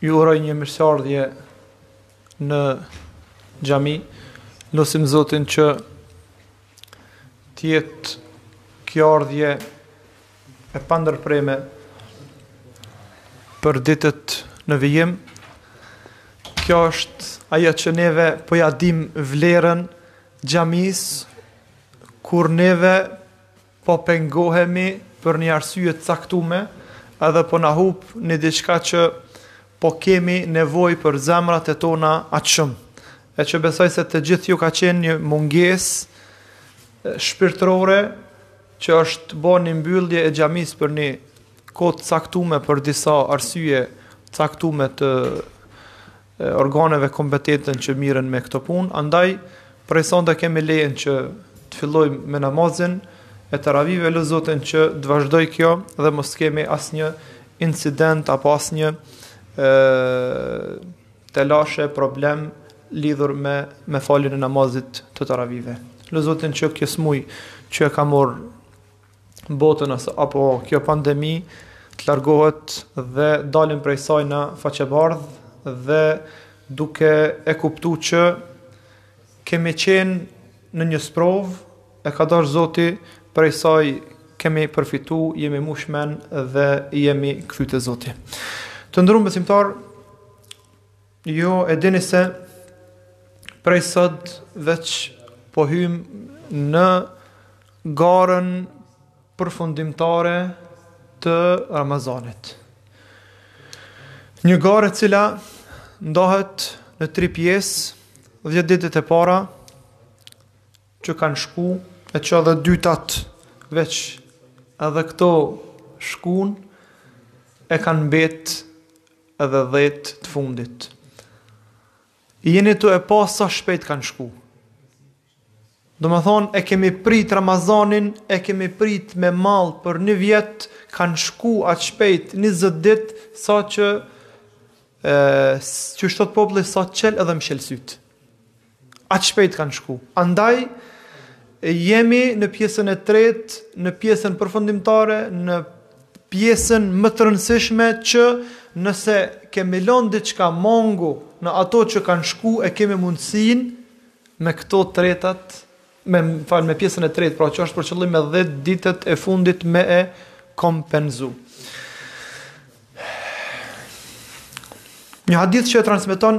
Ju uroj një mirësardhje në xhami. Lusim Zotin që të jetë kjo ardhje e pandërprerë për ditët në vijim. Kjo është ajo që neve po ia dim vlerën xhamis kur neve Po pengohemi për një arsye të caktume edhe po na hup një diçka që po kemi nevojë për zemrat e tona aq shumë e që besoj se të gjithë ju ka qenë një mungesë shpirtërore që është bo një mbyllje e xhamisë për një kohë të caktume për disa arsye të caktume të organeve kompetente që miren me këto punë, andaj prej sonte kemi lejen që të fillojmë me namazin e teravive lus Zotin që të vazhdojë kjo dhe mos kemi asnjë incident apo asnjë telashe problem lidhur me, me faljen e namazit të teravive. Lus Zotin që kjo smundje që e ka marrë botën ose apo kjo pandemi të largohet dhe dalim prej saj ne faqebardhë dhe duke e kuptu që kemi qenë në një sprovë e ka dash Zoti prej saj kemi përfitu jemi mush men dhe jemi kthy te Zoti. Të nderum besimtarë Ju e dini se prej sot veç po hym në garën përfundimtare të Ramazanit. Një garë e cila ndohet në tri pjesë, 10 ditët e para që kanë shku, e që edhe dytat veç edhe këto shkun, e kanë mbet edhe dhjetë të fundit jeni tu e pa sa shpejt kanë shku domethënë e kemi prit Ramazanin e kemi prit me mall për një vjet kanë shku aq shpejt njëzet ditë sa që qysh thotë populli sa çel edhe mshel sytë. Aq shpejt kanë shku. Andaj jemi në pjesën e tretë, në pjesën përfundimtare, në pjesën më të rëndësishme që nëse kemi lënë diçka mangu në ato që kanë shku e kemi mundësinë me këto të tretat, me fal me pjesën e tretë, pra që është për qëllim me 10 ditët e fundit me e kompenzu. Një hadith që e transmeton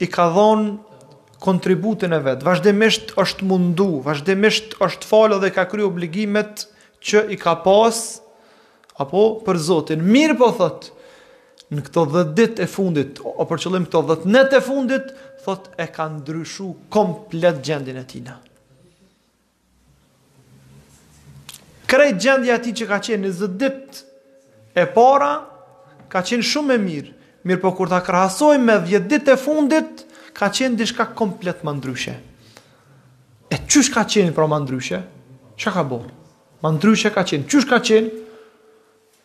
i ka dhonë kontributin e vet, vazhdimisht është mundu, vazhdimisht është falë dhe ka kry obligimet që i ka pas apo për Zotin. Mirëpo thot, në këto 10 ditë e fundit, o për qëllim këto 10 net e fundit, thot e ka ndryshu komplet gjendin e tina. Krejt gjendja e tij që ka qenë 20 ditë e para ka qenë shumë e mirë, mirëpo kur ta krahasoj me 10 ditë e fundit, ka qenë diçka komplet ma ndryshe. E qysh ka qenë pra ma ndryshe? Çka ka bo ma ndryshe? ka qenë. Qysh ka qenë?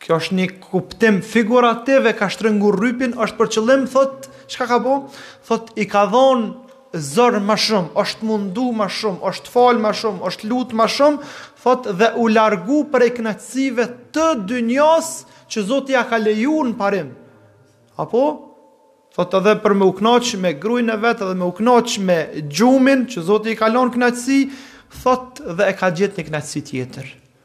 Kjo është një kuptim figurativ e ka shtrëngu rrypin, është për qëllim, thot, çka ka bo? Thot, i ka dhonë zor ma shumë, është mundu ma shumë, është falë ma shumë, është lutë ma shumë, thot, dhe u largu prej knaqsive të dynjas që Zoti ja ka leju në parim. Apo? Thot, edhe për me u knaq me grujnë e vet, edhe me u knaq me gjumin që Zoti ka lon knaqsi, thot, dhe e ka gjet një knaqsi tjetër.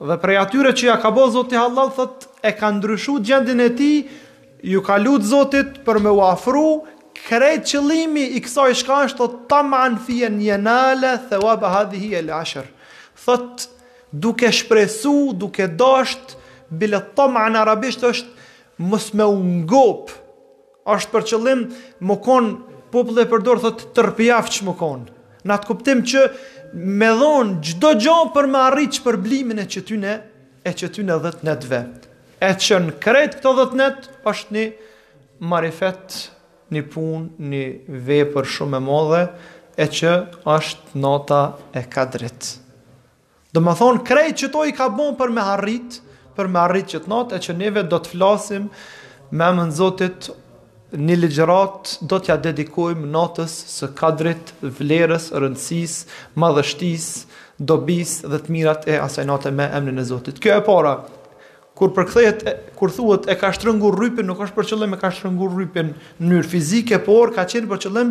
Dhe prej atyre që ja ka bo Zoti hallall thot e ka ndryshu gjendin e tij iu ka lut Zotit për me u afru krejt qëllimi i kësaj çka është thot tam'an fi an yanala thawab hadhihi al ashr thot duke shpresu duke dasht bile tam'an arabisht është mos me u ngop Është për qëllim me kon populli e përdor thotë tamahqar me kon. Në atë kuptim që me dhon çdo gjo për me arrit shpërblimin e qetyne e qetyne 10 netve. E që në krejt këto 10 net është një marifet, një punë, një vepër shumë e madhe e që është nata e kadrit. Domethënë krejt qeto i ka bon për me arrit, për me arrit qet natë, e që neve do të flasim me emën të Zotit një ligjëratë do t'ja dedikojmë natës së kadrit, vlerës, rëndësisë, madhështisë, dobisë dhe të mirat e asaj nate me emnin e Zotit. Kjo e para, kur përkthehet kur thuhet e ka shtrëngur rrypin nuk është për qëllim e ka shtrëngur rrypin në mënyrë fizike por ka qenë për qëllim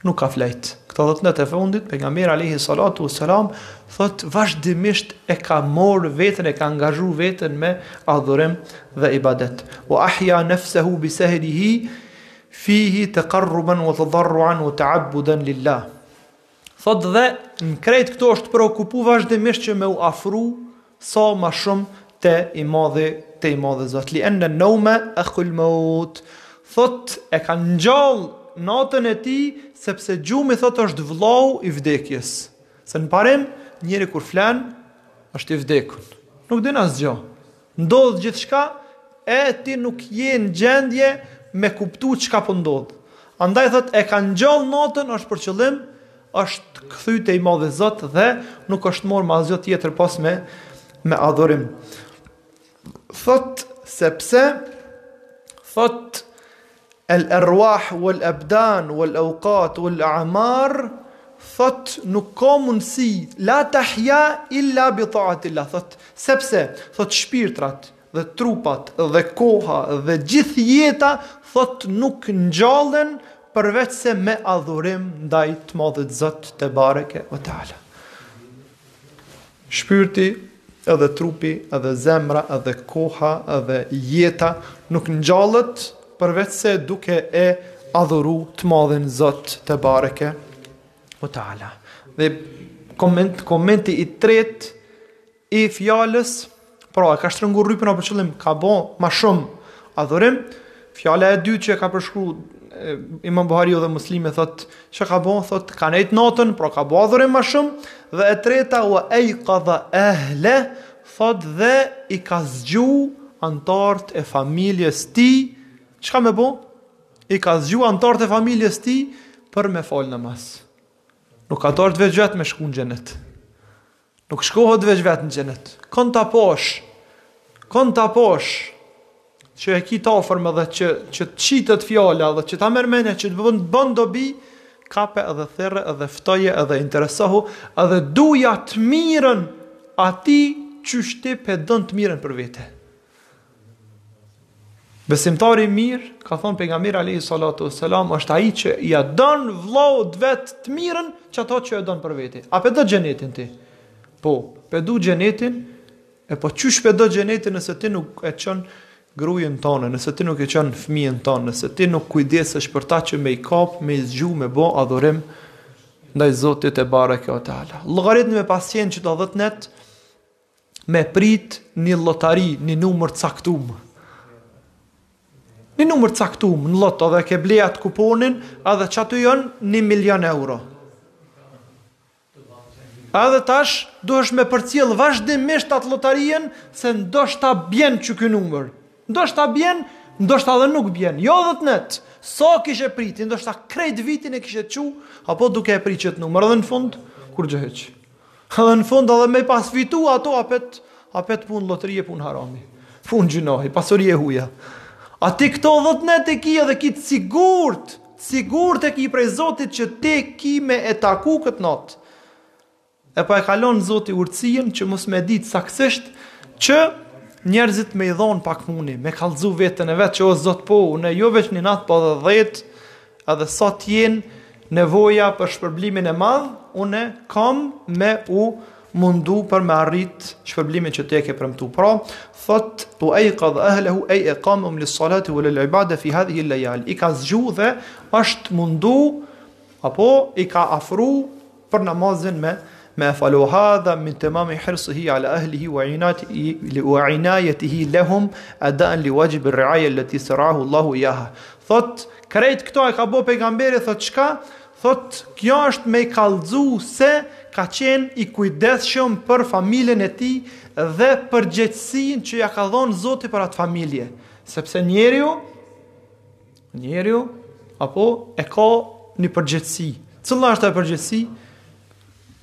Nuk ka flejt. Këto dhjetë net e fundit pejgamberi alejhi salatu u selam thot vazhdimisht e ka marr veten e ka angazhu veten me adhurim dhe ibadet. Wa ahya nafsahu bi saharihi fihi taqarruban wa tadarruan wa ta'abbudan lillah. Thotë dhe në krejt këto është preokupu vazhdimisht që me u afru sa ma shumë te i madhi, te i madhi Zot. Li enne nëume ekhul meut. Thotë e ka ngjall natën e tij, sepse gjumi thotë është vlau i vdekjes. Se në parim, njeri kur flen, është i vdekun. Nuk din asgjo. Ndodh gjithçka e ti nuk je në gjendje me kuptu çka po ndodh. Andaj thotë e ka ngjall natën është për qëllim është kthy te i madhi Zot dhe nuk është marr me asgjë tjetër pos me me adhurim. Thotë sepse thotë El Erwah wal Abdan wal Awqat wal A'mar thotë nuk ka mundësi la tahya illa bi ta'atillah thotë sepse thotë shpirtrat dhe trupat dhe koha dhe gjithë jeta thotë nuk ngjallen përveçse me adhurim ndaj të Madhit Zot tebareke ve teala. Shpirti edhe trupi edhe zemra edhe koha edhe jeta nuk ngjallet përveçse duke e adhuru të madhin Zot tebareke ve teala. Dhe koment, komenti i tretë i fjalës Pra, e ka shtrënguar rrypin apo qëllim, ka bo ma shumë adhurim. Fjala e dytë që e ka përshkru Imam Buhariu dhe Muslimi thot çka bo, thot ka nejt natën, pra ka bo adhurim ma shumë. Dhe e treta, wa ejkadha ehlehu, thot dhe i ka zgju antart e familjes tij, çka me bo? I ka zgju antart e familjes tij për me falë namaz. Nuk ka dashtë veç vetë me shku në xhenet. Nuk shkohet veç vetë në xhenet. Kon ta pashë. Kon ta pashë. Që e ki t'afërm dhe që që të shitet fjala dhe që ta merr mendja që të bën të bën dobi, kape edhe thirre edhe ftoje edhe interesohu edhe duja të mirën atij qysh ti pe don të mirën për vete. Besimtari i mirë, ka thënë pejgamberi alayhi salatu wasalam, është ai që ia don vëllaut vet të mirën, që çato që e don për vete. A pe do xhenetin ti? Po, pe do xhenetin, e po qysh pe do xhenetin nëse ti nuk e çon grujën tonë, nëse ti nuk e çon fëmijën tonë, nëse ti nuk kujdesesh për ta që me i kap, me i zgju, me bë adhurim ndaj Zotit tebareke ve teala. Llogaritni me pas qen çeto 10 net, me prit një llotari, një numër të caktuar. Një numër të caktuar në loto dhe ke ble atë kuponin, edhe çatu janë 1 milion euro. Edhe tash duhesh me përcjell vazhdimisht atë llotarinë se ndoshta bjen çiky numër. Ndoshta bjen, ndoshta edhe nuk bjen. Jo dhetë net. Sa s'e kishe prit ti, ndoshta krejt vitin e kishe çu, apo duke e prit qet numër edhe në fund kur gjë Edhe në fund edhe me pas fitu ato apet, apet pun lotëri e pun harami. Pun gjynohi, pasori e huja. A ti këto dhet net i ki edhe e ki të sigurt, të sigurt e ki prej Zotit që ti ki me e taku këtë not. E pa e ka lon Zoti urtësien që mos me ditë saksisht që njerëzit me i dhonë pak muni, me kallzu veten e vetë që o Zot po, ne jo veç një natë po dhe dhetë, Edhe sa të jenë nevoja për shpërblimin e madh, unë kam me u mundu për me arrit shpërblimin që ti e ke premtu. Pra, thot, ue ejkadha ehlehu ej ekamehum lis salati uel ibade fi hadhihi lejali. I ka zgju dhe është mundu, apo i ka afru për namazin me me e falu hadha min temami hirsihi ala ahlihi wa inajeti wa inajetihi lehum adaen li wajibi rriaje leti sterahu Allahu ijaha thot krejt këto e ka bo pejgamberi thot çka thot kjo është me i kallzu se ka qenë i kujdesshëm për familjen e tij dhe përgjegjësinë që ja ka dhonë zoti për atë familje sepse njeriu Njeriu apo e ka një përgjegjësi. Cila është ajo përgjegjësi?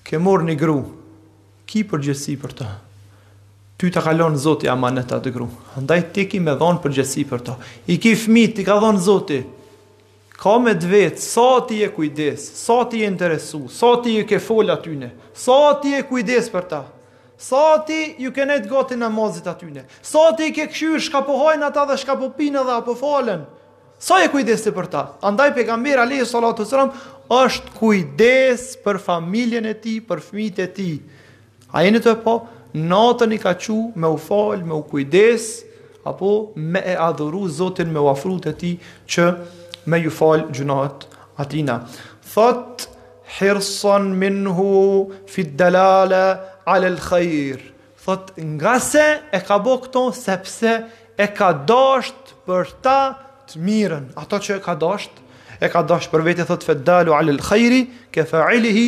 Ke morë një gru, ki përgjegjësi për ta. Ty ta ka lon zoti amanet atë gru. Andaj ti ki me dhonë përgjegjësi për ta. I ki fmi, t'i ka dhonë zoti. Ka me t'vet, sa ti je kujdes, sa ti je interesu, sa ti i ke fol atyne, sa ti je kujdes për ta. Sa ti ju ke nejt gati n'namazit atyne? Sa ti i ke kqyr shka po hajn ata dhe shka po pin edhe a po falen? Sa je kujdes ti për ta? Andaj pejgamberi alayhi salatu wasalam është kujdes për familjen e tij, për fëmijët e tij. A e dini, po? Natën i ka çu me u fal, me u kujdes, apo me e adhuru Zotin me u afru te ti që me ju fal gjynahet atina. Thot, Hirsan minhu fi dalale ala al khair. Thot ngase e ka bo këto sepse e ka dasht për ta të mirën, ato që e ka dasht, e ka dasht për vete thot fed dalu ala al khairi ke failihi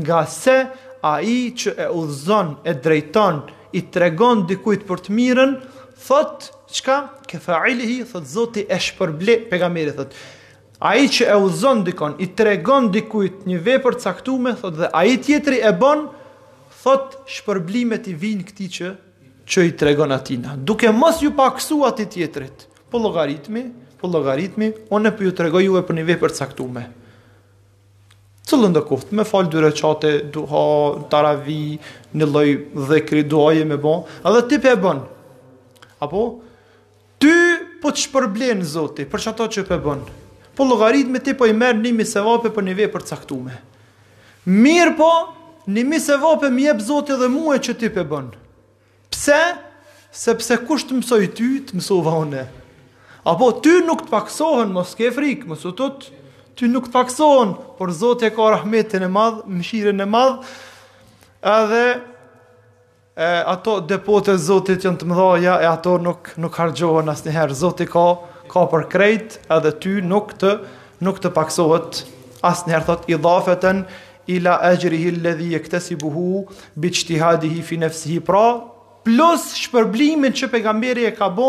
ngase ai që e udhzon e drejton i tregon dikujt për të mirën, thot çka ke failihi thot Zoti e shpërblen pejgamberi thot Ai që e udhëzon dikon, i tregon dikujt një vepër të caktume, thotë dhe ai tjetri e bën, thotë shpërblimet i vijnë këtij që që i tregon atina, duke mos ju pakësu ati tjetrit, po llogaritni, po llogaritni, unë po ju tregoj juve për një vepër caktume. Cilëndo koftë, me falë dy reqate, duha, teravi, një lloj dhikri, duhaje me bon, edhe ti p'e bon. Apo, Ty po të shpërblen Zoti për çato që pe bën. Po llogarit me ti po i merr nimi sevape për një vepër të caktume. Mirpo, nimi sevape më jep Zoti edhe mua që ti pe bën. Pse? Sepse kush të mësoi ty, të mësova unë. A po ty nuk të paksohen, mos ke frikë, mos u tut. Ty nuk të paksohen, por Zoti e ka rahmetin e madh, mëshirën e madh. Edhe E ato depot e Zotit janë të mëdhaja e ato nuk nuk harxhohen asnjëherë. Zoti ka ka për krejt edhe ty nuk të nuk të paksohet asnjëherë thot idafeten ila exhrihi lledhi jektesibuhu bi ixhtihadihi fi nefsihi pra plus shpërblimin që pejgamberi e ka bë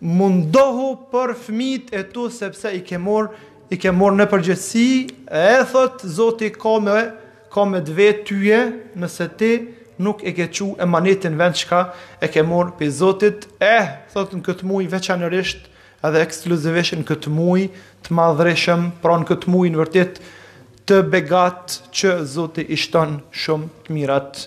Mundohu për fëmijët e tu sepse i ke marr i ke marr në përgjegjësi e thot zoti ka me ka me të vetë tyje nëse ti nuk e ke çu emanetin n'vend çka e ke marr pej zotit eh thot në këtë muaj veçanërisht edhe ekskluzivisht në këtë muaj të madhërishëm pra në këtë muaj në vërtet të begat që zoti i shton shumë të mirat